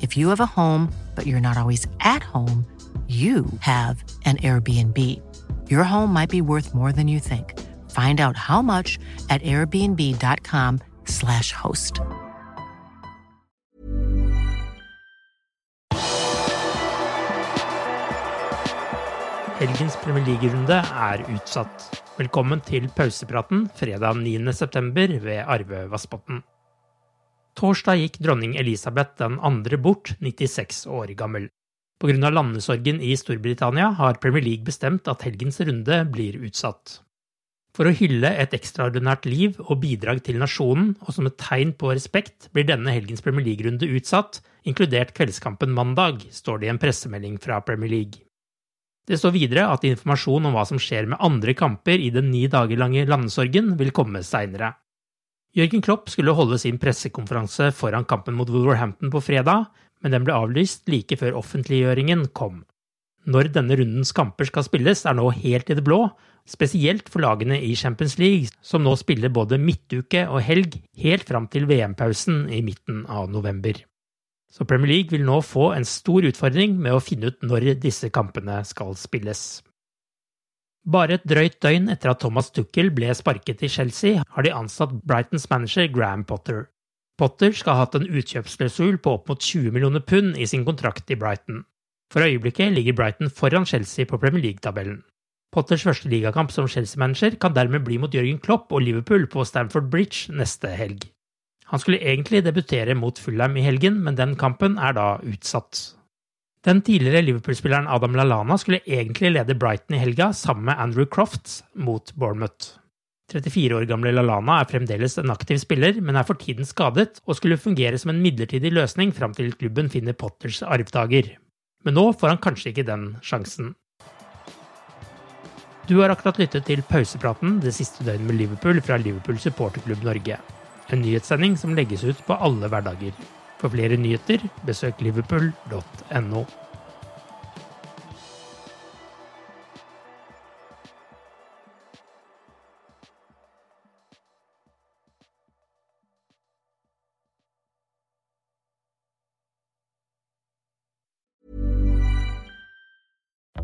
If you have a home, but you're not always at home, you have an Airbnb. Your home might be worth more than you think. Find out how much at airbnb.com/slash host. Helgens Premier League-runde er utsatt. Velkommen til pausepraten fredag 9.9. ved Arve Vassbotn. Torsdag gikk dronning Elisabeth den andre bort, 96 år gammel. Pga. landesorgen i Storbritannia har Premier League bestemt at helgens runde blir utsatt. For å hylle et ekstraordinært liv og bidrag til nasjonen, og som et tegn på respekt, blir denne helgens Premier League-runde utsatt, inkludert kveldskampen mandag, står det i en pressemelding fra Premier League. Det står videre at informasjon om hva som skjer med andre kamper i den ni dager lange landesorgen, vil komme seinere. Jørgen Klopp skulle holde sin pressekonferanse foran kampen mot Wolverhampton på fredag, men den ble avlyst like før offentliggjøringen kom. Når denne rundens kamper skal spilles, er nå helt i det blå, spesielt for lagene i Champions League, som nå spiller både midtuke og helg helt fram til VM-pausen i midten av november. Så Premier League vil nå få en stor utfordring med å finne ut når disse kampene skal spilles. Bare et drøyt døgn etter at Thomas Tuchel ble sparket i Chelsea, har de ansatt Brightons manager Graham Potter. Potter skal ha hatt en utkjøpsklausul på opp mot 20 millioner pund i sin kontrakt i Brighton. For øyeblikket ligger Brighton foran Chelsea på Premier League-tabellen. Potters første ligakamp som Chelsea-manager kan dermed bli mot Jørgen Klopp og Liverpool på Stamford Bridge neste helg. Han skulle egentlig debutere mot Fulham i helgen, men den kampen er da utsatt. Den tidligere Liverpool-spilleren Adam Lallana skulle egentlig lede Brighton i helga sammen med Andrew Crofts mot Bournemouth. 34 år gamle Lalana er fremdeles en aktiv spiller, men er for tiden skadet og skulle fungere som en midlertidig løsning fram til klubben finner Potters arvtaker. Men nå får han kanskje ikke den sjansen. Du har akkurat lyttet til pausepraten det siste døgnet med Liverpool fra Liverpool supporterklubb Norge. En nyhetssending som legges ut på alle hverdager. For flere nyheter, besøk liverpool.no.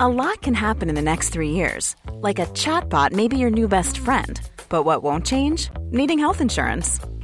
A lot can happen in the next three years. Like a chatbot may be your new best friend. But what won't change? Needing health insurance.